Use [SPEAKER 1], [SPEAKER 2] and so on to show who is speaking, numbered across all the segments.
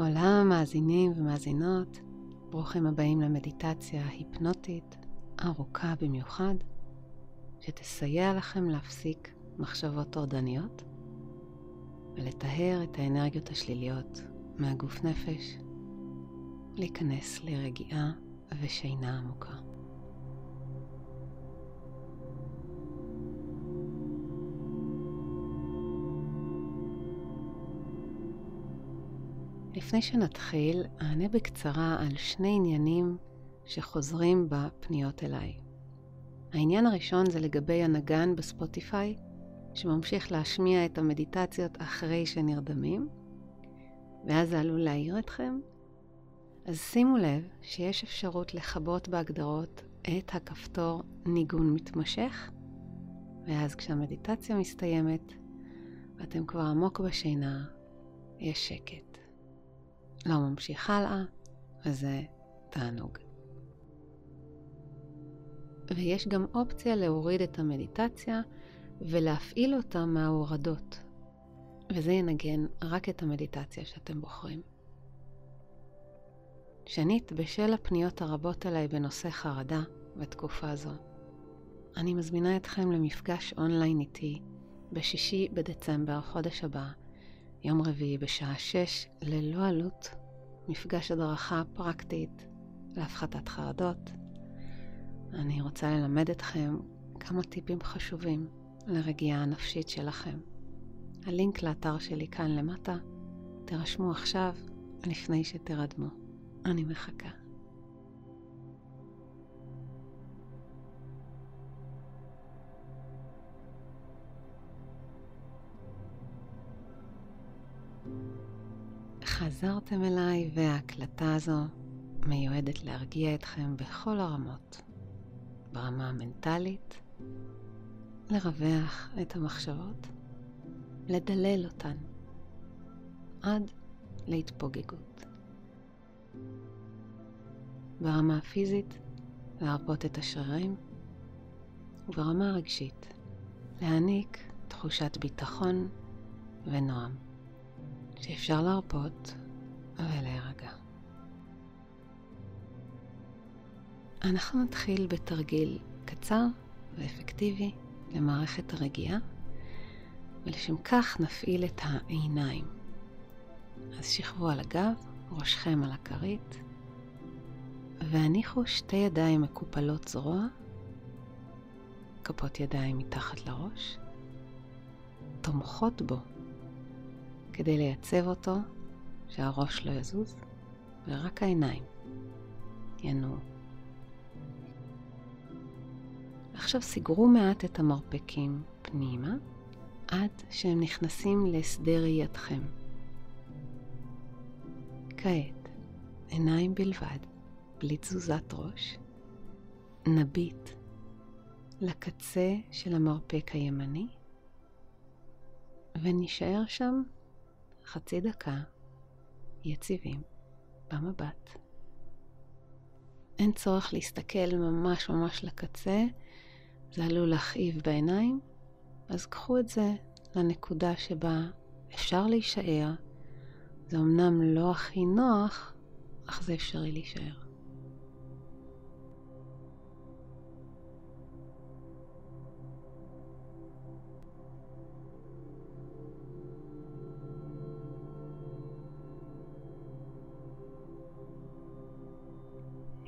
[SPEAKER 1] עולם מאזינים ומאזינות, ברוכים הבאים למדיטציה היפנוטית ארוכה במיוחד, שתסייע לכם להפסיק מחשבות טורדניות ולטהר את האנרגיות השליליות מהגוף נפש, להיכנס לרגיעה ושינה עמוקה. לפני שנתחיל, אענה בקצרה על שני עניינים שחוזרים בפניות אליי. העניין הראשון זה לגבי הנגן בספוטיפיי, שממשיך להשמיע את המדיטציות אחרי שנרדמים, ואז זה עלול להעיר אתכם. אז שימו לב שיש אפשרות לכבות בהגדרות את הכפתור ניגון מתמשך, ואז כשהמדיטציה מסתיימת ואתם כבר עמוק בשינה, יש שקט. לא ממשיך הלאה, וזה תענוג. ויש גם אופציה להוריד את המדיטציה ולהפעיל אותה מההורדות, וזה ינגן רק את המדיטציה שאתם בוחרים. שנית, בשל הפניות הרבות אליי בנושא חרדה בתקופה זו, אני מזמינה אתכם למפגש אונליין איתי בשישי בדצמבר, חודש הבא, יום רביעי בשעה 6 ללא עלות, מפגש הדרכה פרקטית להפחתת חרדות. אני רוצה ללמד אתכם כמה טיפים חשובים לרגיעה הנפשית שלכם. הלינק לאתר שלי כאן למטה, תירשמו עכשיו לפני שתרדמו. אני מחכה. חזרתם אליי וההקלטה הזו מיועדת להרגיע אתכם בכל הרמות. ברמה המנטלית, לרווח את המחשבות, לדלל אותן, עד להתפוגגות. ברמה הפיזית, להרפות את השרירים, וברמה הרגשית, להעניק תחושת ביטחון ונועם. שאפשר להרפות ולהירגע. אנחנו נתחיל בתרגיל קצר ואפקטיבי למערכת הרגיעה, ולשם כך נפעיל את העיניים. אז שכבו על הגב, ראשכם על הכרית, והניחו שתי ידיים מקופלות זרוע, כפות ידיים מתחת לראש, תומכות בו כדי לייצב אותו, שהראש לא יזוז, ורק העיניים ינועו. עכשיו סגרו מעט את המרפקים פנימה, עד שהם נכנסים להסדר ראייתכם. כעת, עיניים בלבד, בלי תזוזת ראש, נביט לקצה של המרפק הימני, ונשאר שם חצי דקה יציבים במבט. אין צורך להסתכל ממש ממש לקצה, זה עלול להכאיב בעיניים, אז קחו את זה לנקודה שבה אפשר להישאר. זה אמנם לא הכי נוח, אך זה אפשרי להישאר.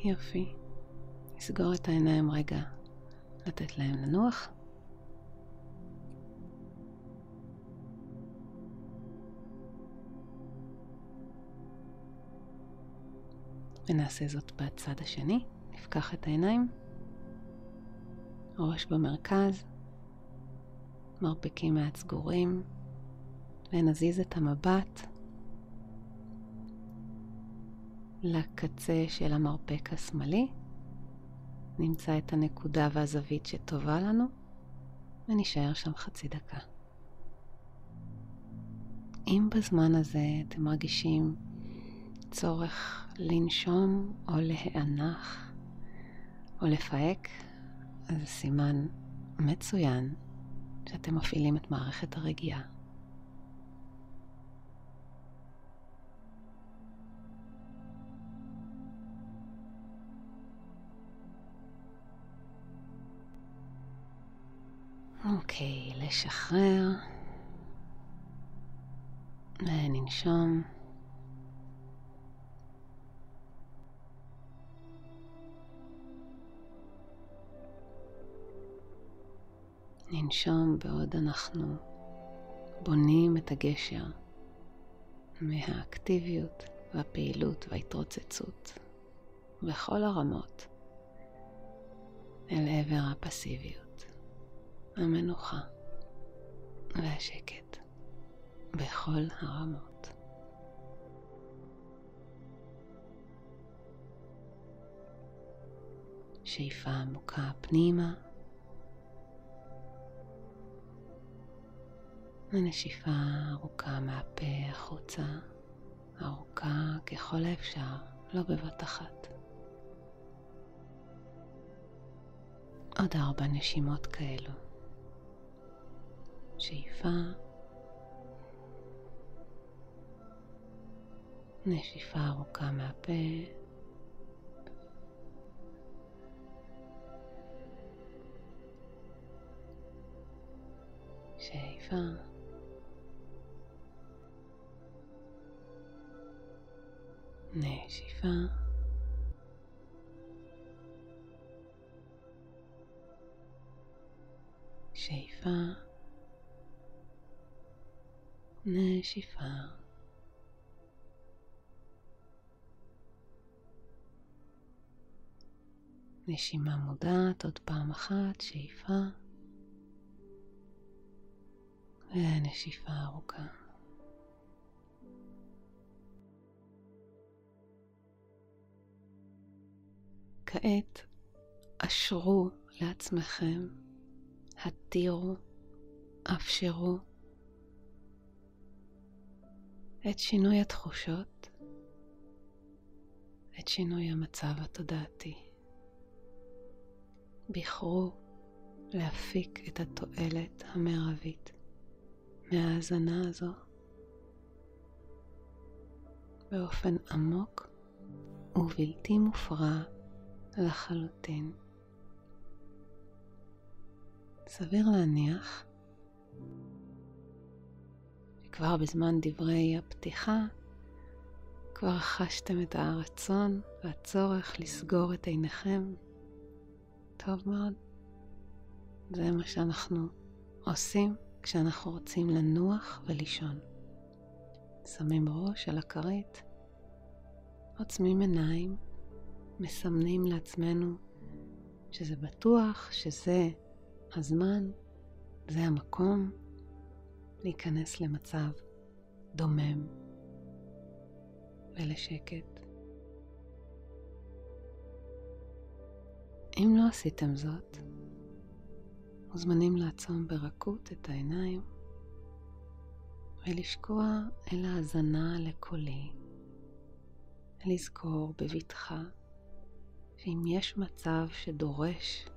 [SPEAKER 1] יופי. נסגור את העיניים רגע, לתת להם לנוח. ונעשה זאת בצד השני. נפקח את העיניים, ראש במרכז, מרפקים מעט סגורים, ונזיז את המבט לקצה של המרפק השמאלי, נמצא את הנקודה והזווית שטובה לנו, ונשאר שם חצי דקה. אם בזמן הזה אתם מרגישים צורך לנשום או להיאנח או לפהק, אז סימן מצוין שאתם מפעילים את מערכת הרגיעה. אוקיי, לשחרר. וננשום. ננשום בעוד אנחנו בונים את הגשר מהאקטיביות והפעילות וההתרוצצות בכל הרמות אל עבר הפסיביות, המנוחה והשקט בכל הרמות. שאיפה עמוקה פנימה ונשיפה ארוכה מהפה החוצה, ארוכה ככל האפשר, לא בבת אחת. עוד ארבע נשימות כאלו. שאיפה, נשיפה ארוכה מהפה, שאיפה. נשיפה. נשיפה. נשימה מודעת עוד פעם אחת, שאיפה ונשיפה ארוכה. כעת אשרו לעצמכם, התירו, אפשרו את שינוי התחושות, את שינוי המצב התודעתי. בחרו להפיק את התועלת המרבית מההאזנה הזו באופן עמוק ובלתי מופרע לחלוטין. סביר להניח שכבר בזמן דברי הפתיחה כבר חשתם את הרצון והצורך לסגור את עיניכם. טוב מאוד. זה מה שאנחנו עושים כשאנחנו רוצים לנוח ולישון. שמים ראש על הכרית, עוצמים עיניים מסמנים לעצמנו שזה בטוח, שזה הזמן, זה המקום להיכנס למצב דומם ולשקט. אם לא עשיתם זאת, מוזמנים לעצום ברכות את העיניים ולשקוע אל ההאזנה לקולי, ולזכור בבטחה שאם יש מצב שדורש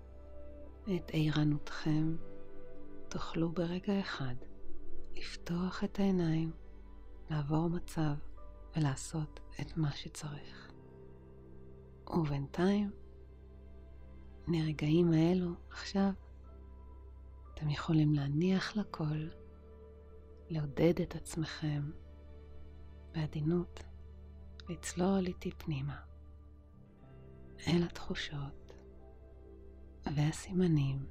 [SPEAKER 1] את ערנותכם, תוכלו ברגע אחד לפתוח את העיניים, לעבור מצב ולעשות את מה שצריך. ובינתיים, מהרגעים האלו, עכשיו, אתם יכולים להניח לכל, לעודד את עצמכם בעדינות, לצלול איתי פנימה. אל התחושות והסימנים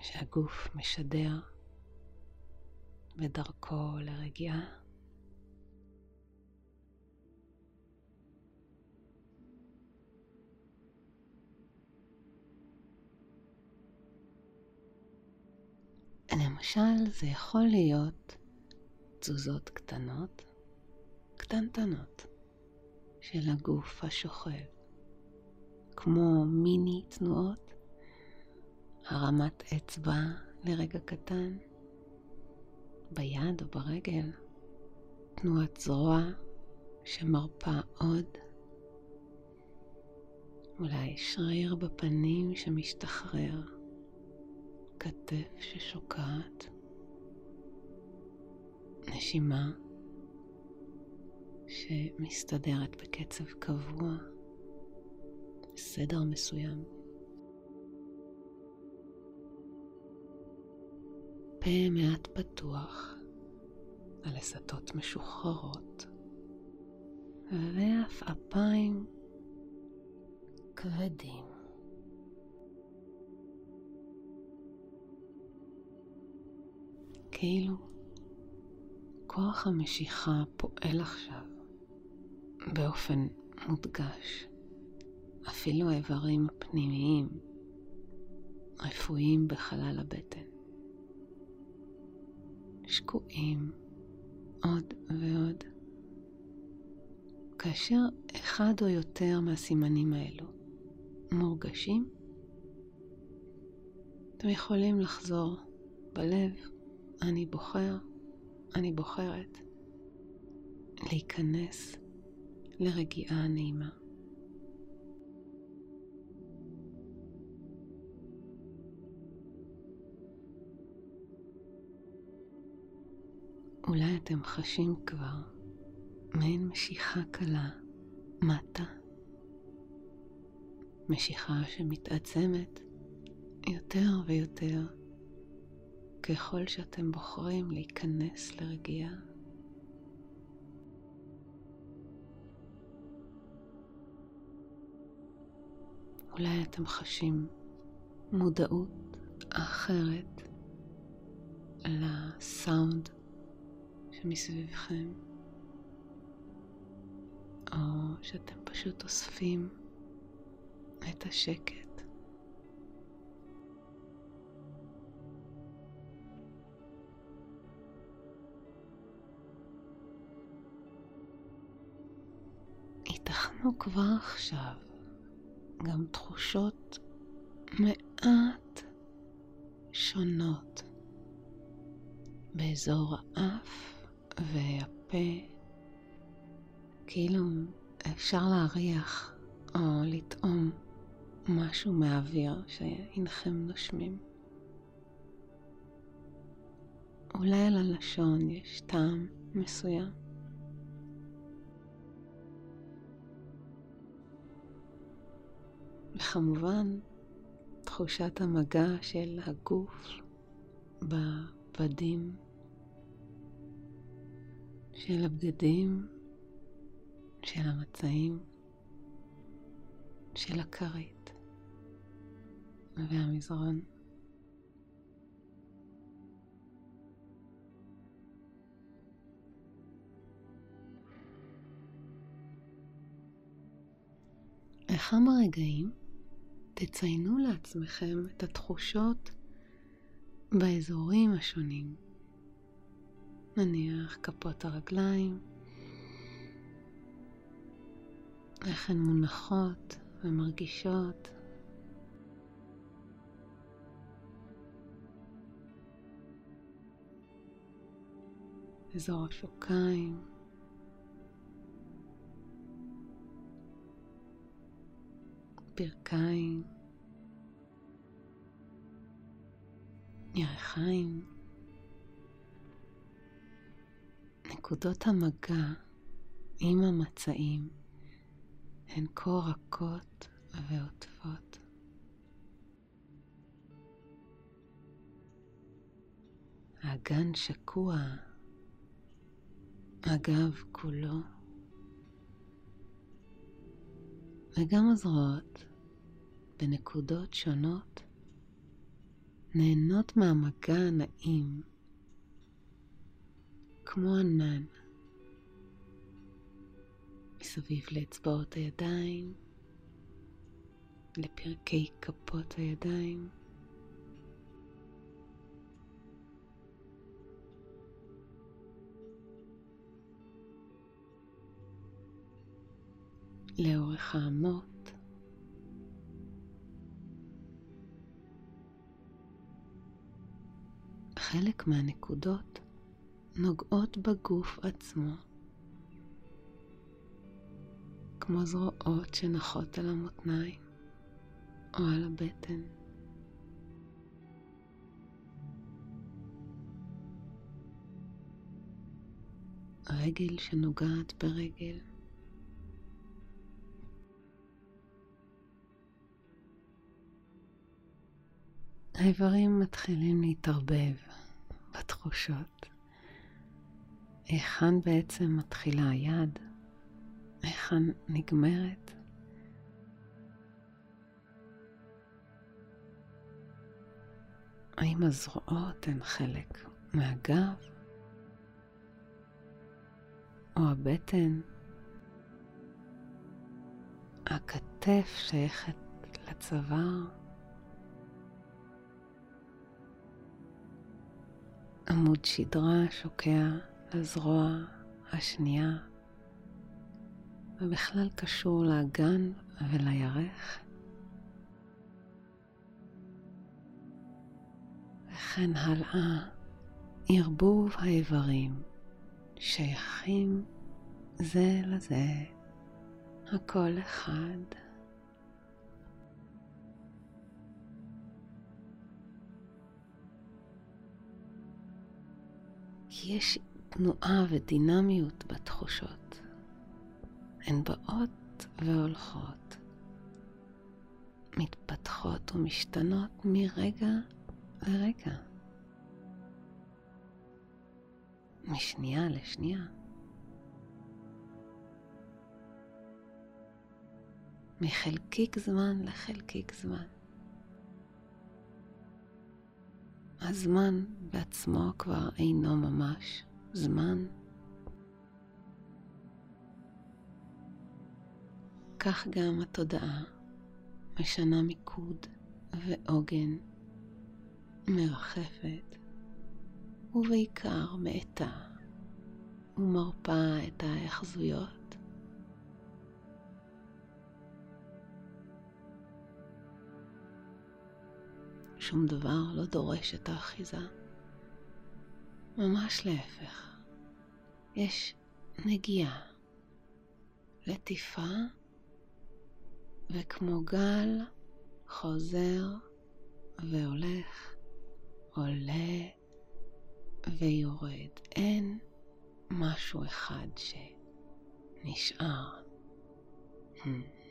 [SPEAKER 1] שהגוף משדר בדרכו לרגיעה. למשל, זה יכול להיות תזוזות קטנות, קטנטנות, של הגוף השוכב. כמו מיני תנועות, הרמת אצבע לרגע קטן, ביד או ברגל, תנועת זרוע שמרפה עוד, אולי שריר בפנים שמשתחרר, כתף ששוקעת, נשימה שמסתדרת בקצב קבוע. סדר מסוים. הפה מעט פתוח, הלסתות משוחררות, ועפעפיים כבדים. כאילו כוח המשיכה פועל עכשיו באופן מודגש. אפילו האיברים הפנימיים רפואיים בחלל הבטן. שקועים עוד ועוד. כאשר אחד או יותר מהסימנים האלו מורגשים, אתם יכולים לחזור בלב, אני בוחר, אני בוחרת, להיכנס לרגיעה נעימה. אולי אתם חשים כבר מעין משיכה קלה מטה, משיכה שמתעצמת יותר ויותר ככל שאתם בוחרים להיכנס לרגיעה. אולי אתם חשים מודעות אחרת לסאונד שמסביבכם, או שאתם פשוט אוספים את השקט. ייתכנו כבר עכשיו גם תחושות מעט שונות באזור האף והפה, כאילו אפשר להריח או לטעום משהו מהאוויר שאינכם נושמים. אולי על הלשון יש טעם מסוים. וכמובן, תחושת המגע של הגוף בבדים של הבגדים, של המצעים, של הכרית והמזרון. לכמה רגעים תציינו לעצמכם את התחושות באזורים השונים נניח כפות הרגליים, איך הן מונחות ומרגישות. אזור השוקיים. ברכיים, ירחיים. נקודות המגע עם המצעים הן כה רכות ועוטפות. האגן שקוע, הגב כולו, וגם הזרועות בנקודות שונות נהנות מהמגע הנעים כמו ענן מסביב לאצבעות הידיים, לפרקי כפות הידיים. לאורך האמות. חלק מהנקודות נוגעות בגוף עצמו, כמו זרועות שנחות על המותניים או על הבטן. רגל שנוגעת ברגל. האיברים מתחילים להתערבב בתחושות. היכן בעצם מתחילה היד? היכן נגמרת? האם הזרועות הן חלק מהגב? או הבטן? הכתף שייכת לצוואר? עמוד שדרה שוקע לזרוע השנייה, ובכלל קשור לאגן ולירך. וכן הלאה, ערבוב האיברים שייכים זה לזה, הכל אחד. יש תנועה ודינמיות בתחושות. הן באות והולכות, מתפתחות ומשתנות מרגע לרגע, משנייה לשנייה. מחלקיק זמן לחלקיק זמן. הזמן בעצמו כבר אינו ממש זמן. כך גם התודעה משנה מיקוד ועוגן, מרחפת, ובעיקר מאטה ומרפה את ההאחזויות. שום דבר לא דורש את האחיזה. ממש להפך. יש נגיעה, לטיפה, וכמו גל חוזר והולך, עולה ויורד. אין משהו אחד שנשאר. Hmm.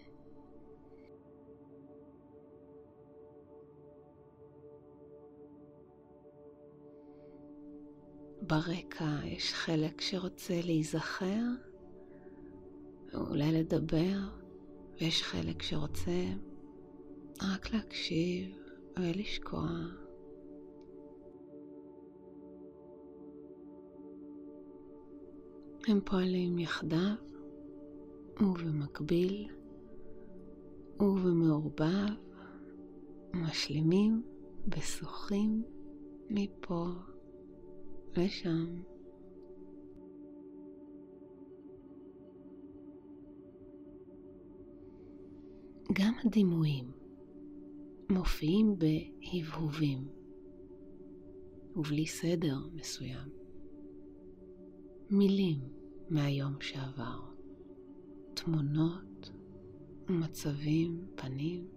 [SPEAKER 1] ברקע יש חלק שרוצה להיזכר, ואולי לדבר, ויש חלק שרוצה רק להקשיב ולשקוע. הם פועלים יחדיו ובמקביל ובמעורבב, משלימים ושוחים מפה ושם. גם הדימויים מופיעים בהבהובים ובלי סדר מסוים. מילים מהיום שעבר, תמונות ומצבים, פנים.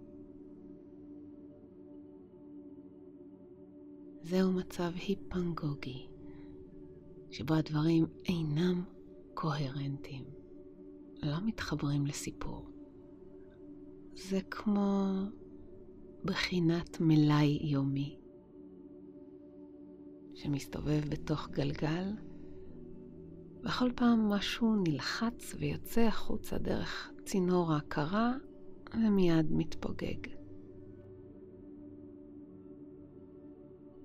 [SPEAKER 1] זהו מצב היפנגוגי, שבו הדברים אינם קוהרנטיים, לא מתחברים לסיפור. זה כמו בחינת מלאי יומי שמסתובב בתוך גלגל, וכל פעם משהו נלחץ ויוצא החוצה דרך צינור ההכרה ומיד מתפוגג.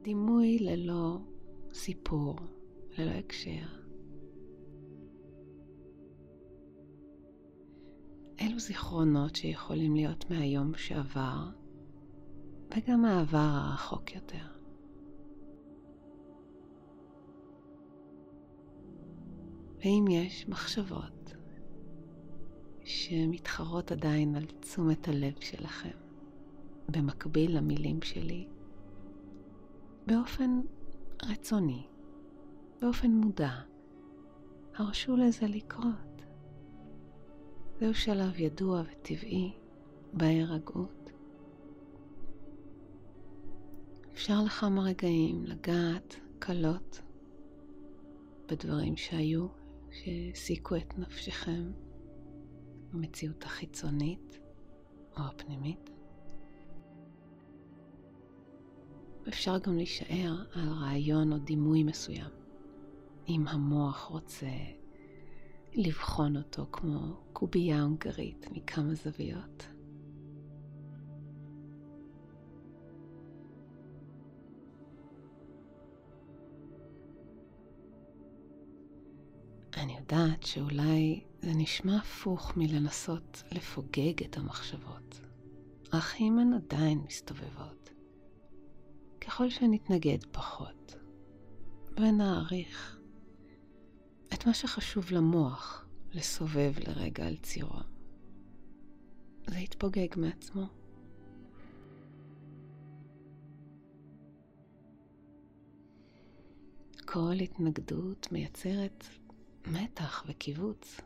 [SPEAKER 1] דימוי ללא סיפור, ללא הקשר. אלו זיכרונות שיכולים להיות מהיום שעבר וגם מהעבר הרחוק יותר. ואם יש מחשבות שמתחרות עדיין על תשומת הלב שלכם, במקביל למילים שלי, באופן רצוני, באופן מודע. הרשו לזה לקרות. זהו שלב ידוע וטבעי בהירגעות. אפשר לכמה רגעים לגעת קלות בדברים שהיו, שהעסיקו את נפשכם במציאות החיצונית או הפנימית. אפשר גם להישאר על רעיון או דימוי מסוים, אם המוח רוצה לבחון אותו כמו קובייה הונגרית מכמה זוויות. אני יודעת שאולי זה נשמע הפוך מלנסות לפוגג את המחשבות, אך אם הן עדיין מסתובבות, ככל שנתנגד פחות ונעריך את מה שחשוב למוח לסובב לרגע על צירו, זה יתפוגג מעצמו. כל התנגדות מייצרת מתח וקיבוץ.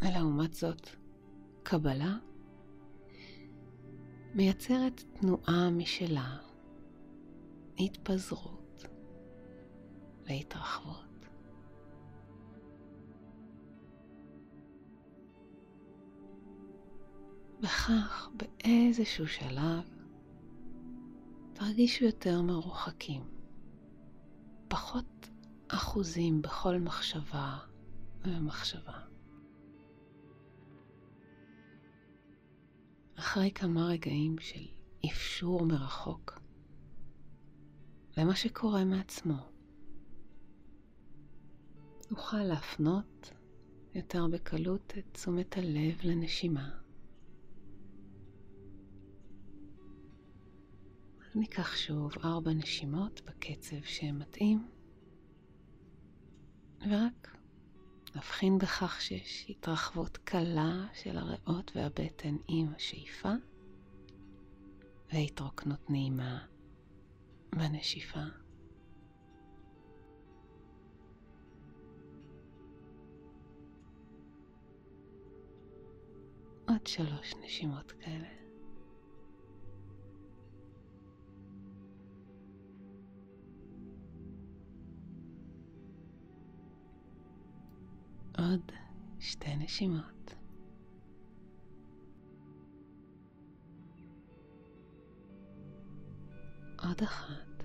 [SPEAKER 1] ולעומת זאת, קבלה מייצרת תנועה משלה, התפזרות והתרחבות. וכך באיזשהו שלב תרגישו יותר מרוחקים, פחות אחוזים בכל מחשבה ומחשבה. אחרי כמה רגעים של אפשור מרחוק למה שקורה מעצמו, נוכל להפנות יותר בקלות את תשומת הלב לנשימה. ניקח שוב ארבע נשימות בקצב שמתאים. ורק נבחין בכך שיש התרחבות קלה של הריאות והבטן עם השאיפה והתרוקנות נעימה בנשיפה. עוד שלוש נשימות כאלה. עוד שתי נשימות. עוד אחת.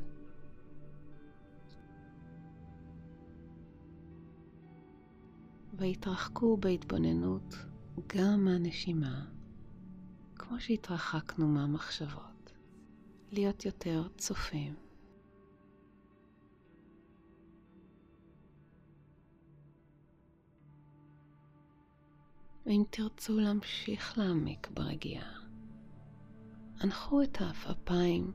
[SPEAKER 1] והתרחקו בהתבוננות גם מהנשימה, כמו שהתרחקנו מהמחשבות, להיות יותר צופים. ואם תרצו להמשיך להעמיק ברגיעה, הנחו את העפעפיים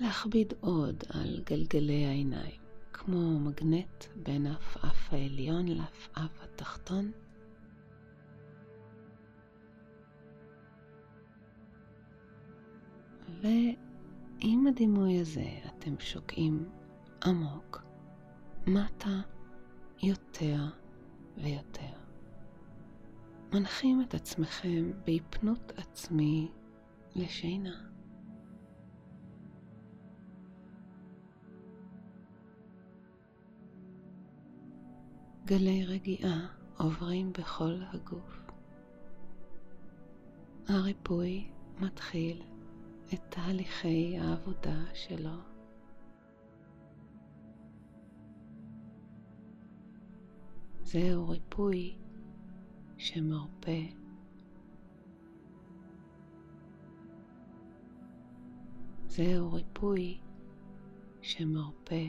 [SPEAKER 1] להכביד עוד על גלגלי העיניים, כמו מגנט בין העפעף העליון לעפעף התחתון. ועם הדימוי הזה אתם שוקעים עמוק, מטה יותר ויותר. מנחים את עצמכם בהיפנות עצמי לשינה. גלי רגיעה עוברים בכל הגוף. הריפוי מתחיל את תהליכי העבודה שלו. זהו ריפוי שמרפא. זהו ריפוי שמרפא.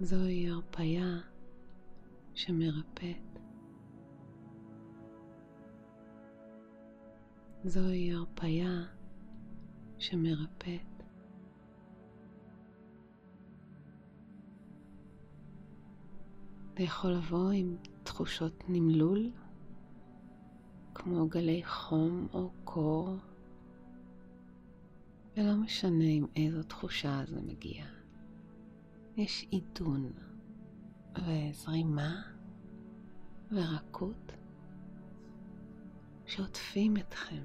[SPEAKER 1] זוהי הרפאיה שמרפאת. זוהי הרפאיה שמרפאת. זה יכול לבוא עם תחושות נמלול, כמו גלי חום או קור, ולא משנה עם איזו תחושה זה מגיע. יש עידון וזרימה ורקות שעוטפים אתכם,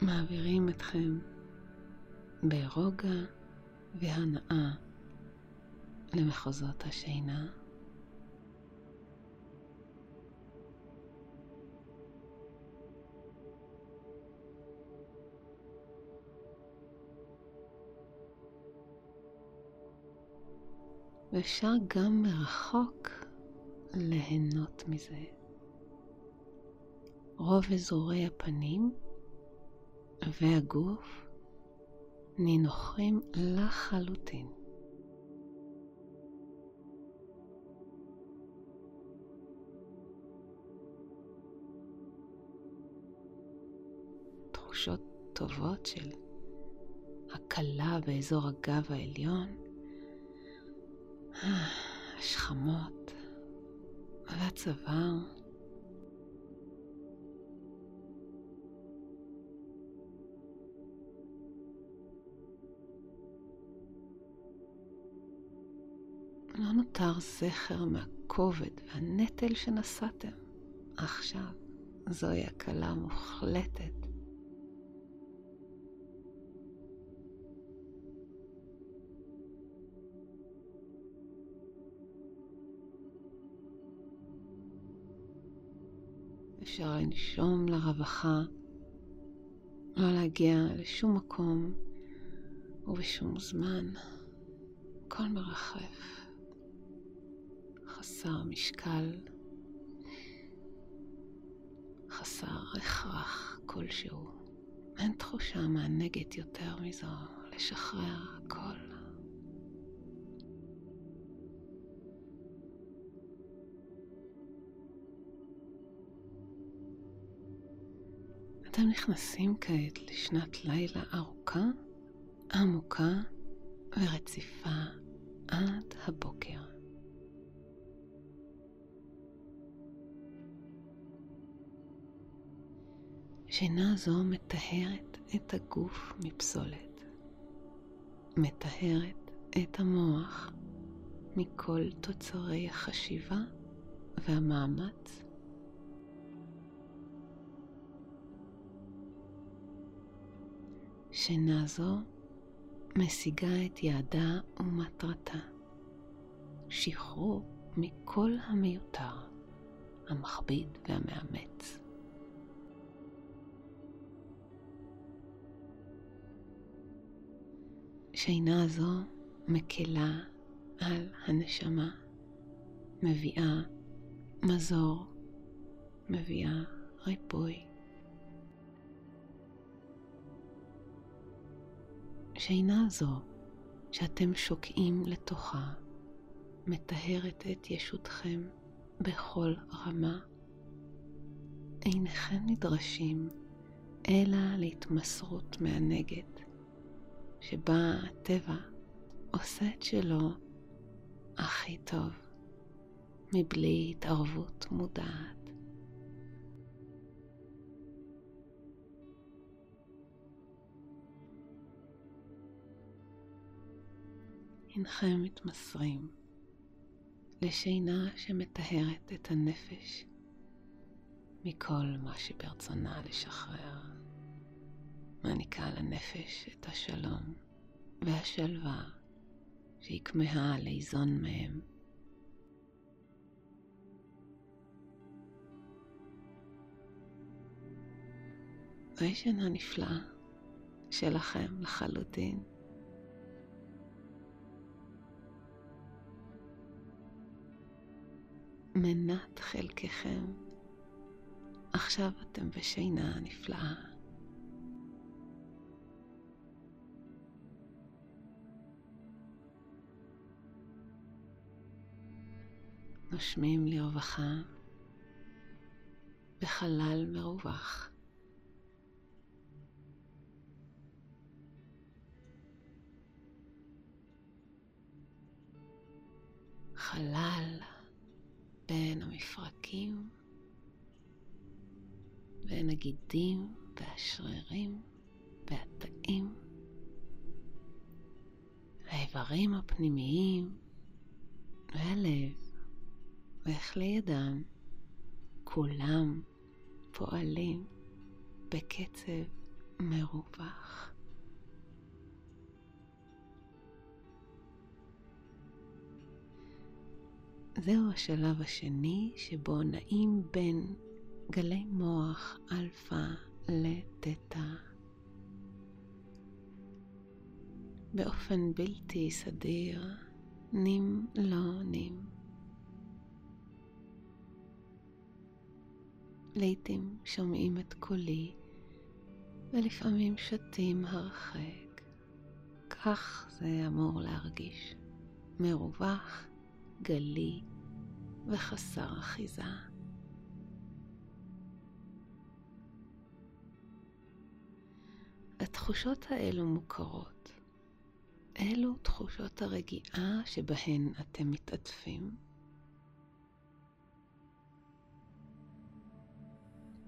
[SPEAKER 1] מעבירים אתכם ברוגע והנאה למחוזות השינה. ואפשר גם מרחוק ליהנות מזה. רוב אזורי הפנים והגוף נינוחים לחלוטין. תחושות טובות של הקלה באזור הגב העליון, השכמות והצוואר. לא נותר זכר מהכובד והנטל שנשאתם. עכשיו זוהי הקלה מוחלטת אפשר לנשום לרווחה, לא להגיע לשום מקום ובשום זמן. הכל מרחף, חסר משקל, חסר הכרח כלשהו. אין תחושה מענגת יותר מזו לשחרר הכל. אתם נכנסים כעת לשנת לילה ארוכה, עמוקה ורציפה עד הבוקר. שינה זו מטהרת את הגוף מפסולת, מטהרת את המוח מכל תוצרי החשיבה והמאמץ שינה זו משיגה את יעדה ומטרתה, שחרור מכל המיותר, המכביד והמאמץ. שינה זו מקלה על הנשמה, מביאה מזור, מביאה ריפוי. שינה זו שאתם שוקעים לתוכה מטהרת את ישותכם בכל רמה. אינכם נדרשים אלא להתמסרות מהנגד, שבה הטבע עושה את שלו הכי טוב, מבלי התערבות מודעת. הנכם מתמסרים לשינה שמטהרת את הנפש מכל מה שברצונה לשחרר. מעניקה לנפש את השלום והשלווה שהיא כמהה ליזון מהם. זוהי שינה נפלאה שלכם לחלוטין. מנת חלקכם. עכשיו אתם בשינה נפלאה. נושמים לרווחה בחלל מרווח. חלל בין הגידים והשרירים והתאים, האיברים הפנימיים והלב ואיך לידם, כולם פועלים בקצב מרווח. זהו השלב השני שבו נעים בין גלי מוח אלפא לתטא. באופן בלתי סדיר נמלונים. לעתים שומעים את קולי ולפעמים שתים הרחק. כך זה אמור להרגיש, מרווח, גלי וחסר אחיזה. התחושות האלו מוכרות. אלו תחושות הרגיעה שבהן אתם מתעטפים.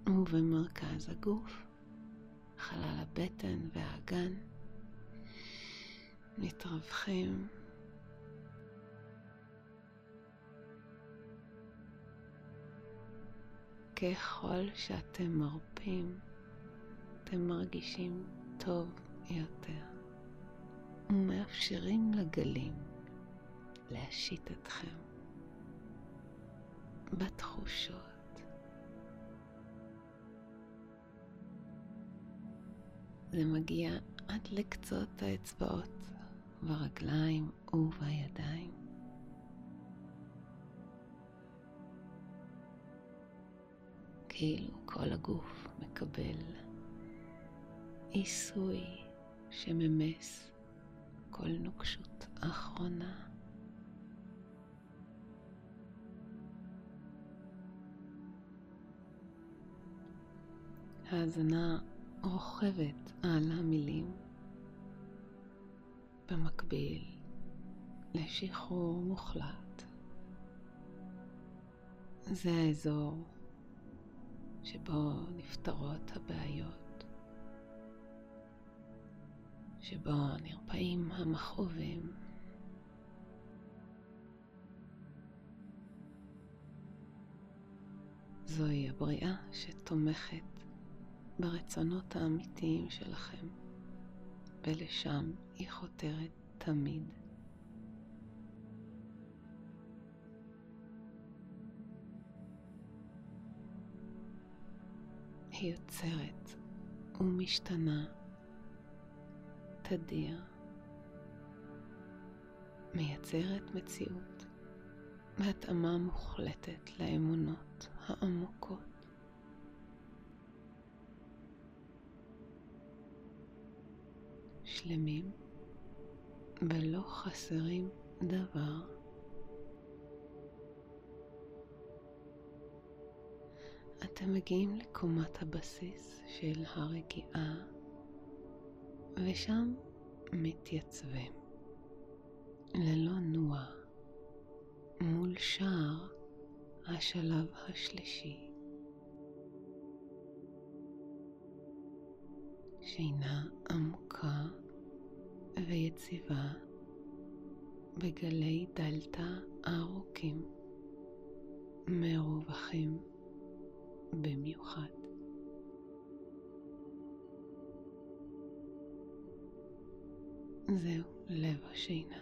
[SPEAKER 1] ובמרכז הגוף, חלל הבטן והאגן, מתרווחים ככל שאתם מרפים, אתם מרגישים טוב יותר ומאפשרים לגלים להשית אתכם בתחושות. זה מגיע עד לקצות האצבעות ברגליים ובידיים. כאילו כל הגוף מקבל עיסוי שממס כל נוקשות אחרונה. האזנה רוכבת על המילים במקביל לשחרור מוחלט. זה האזור שבו נפתרות הבעיות, שבו נרפאים המכאובים. זוהי הבריאה שתומכת ברצונות האמיתיים שלכם, ולשם היא חותרת תמיד. היא יוצרת ומשתנה תדיר, מייצרת מציאות בהתאמה מוחלטת לאמונות העמוקות. שלמים ולא חסרים דבר. אתם מגיעים לקומת הבסיס של הרגיעה, ושם מתייצבים ללא נוע מול שער השלב השלישי. שינה עמוקה ויציבה בגלי דלתא ארוכים, מרווחים במיוחד. זהו לב השינה.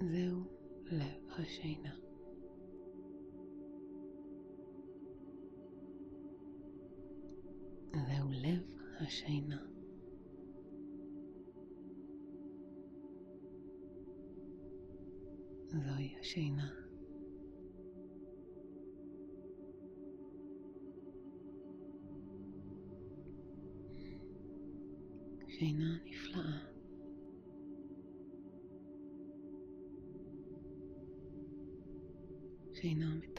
[SPEAKER 1] זהו לב השינה. זהו לב השינה. זוהי השינה. שינה נפלאה. שינה מטהרת.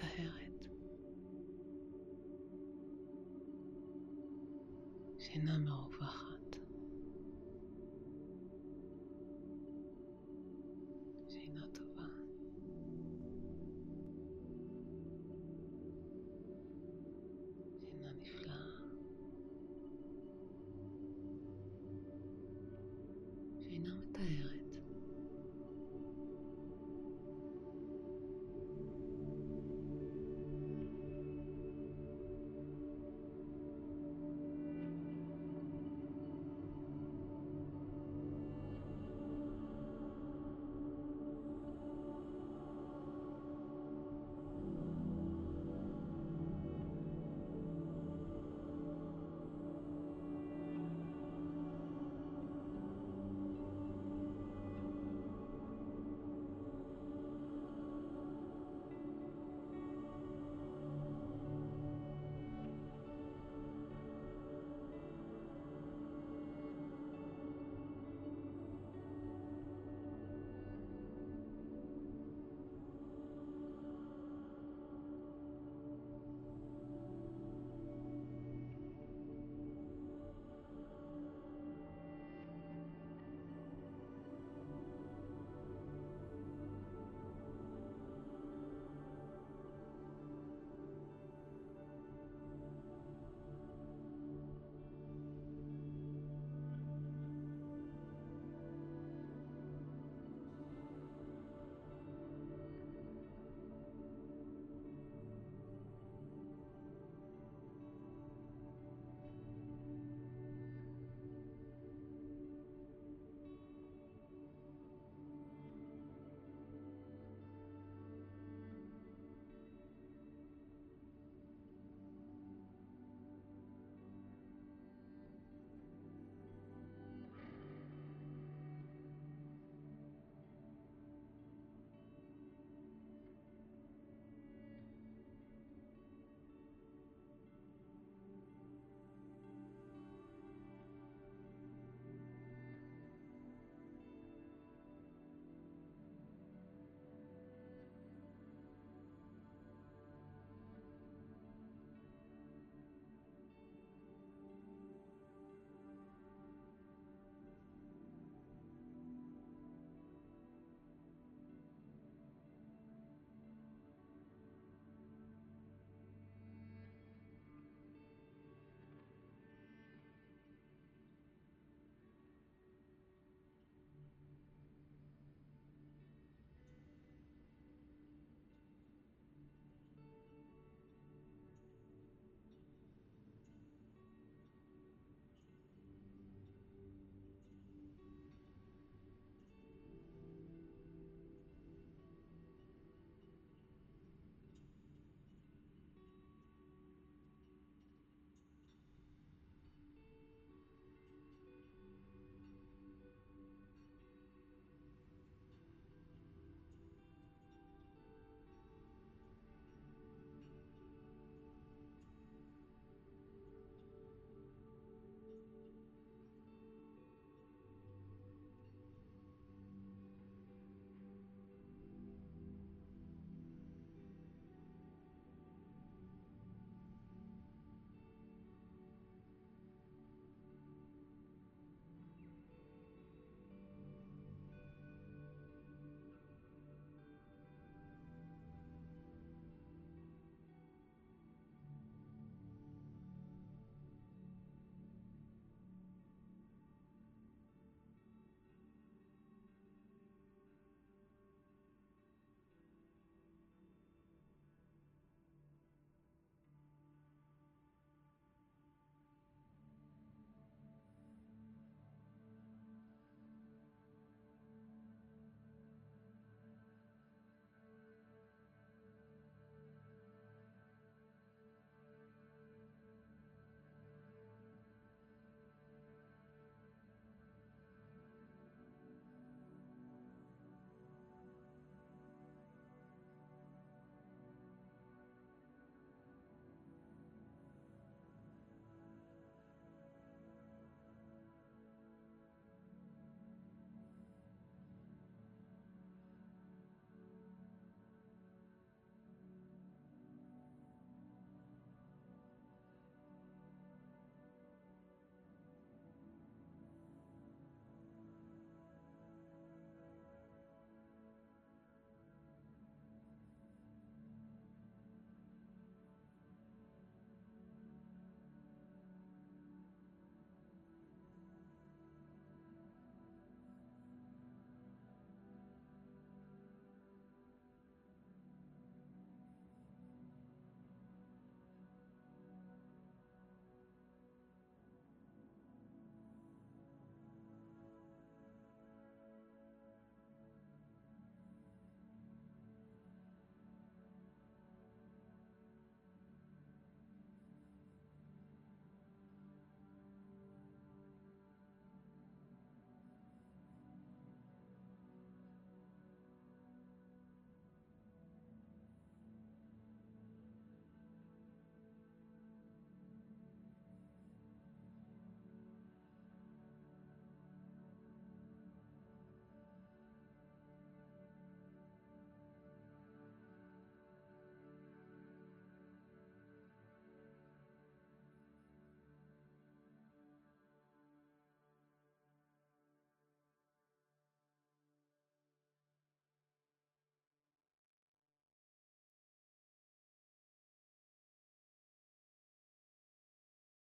[SPEAKER 1] not the one.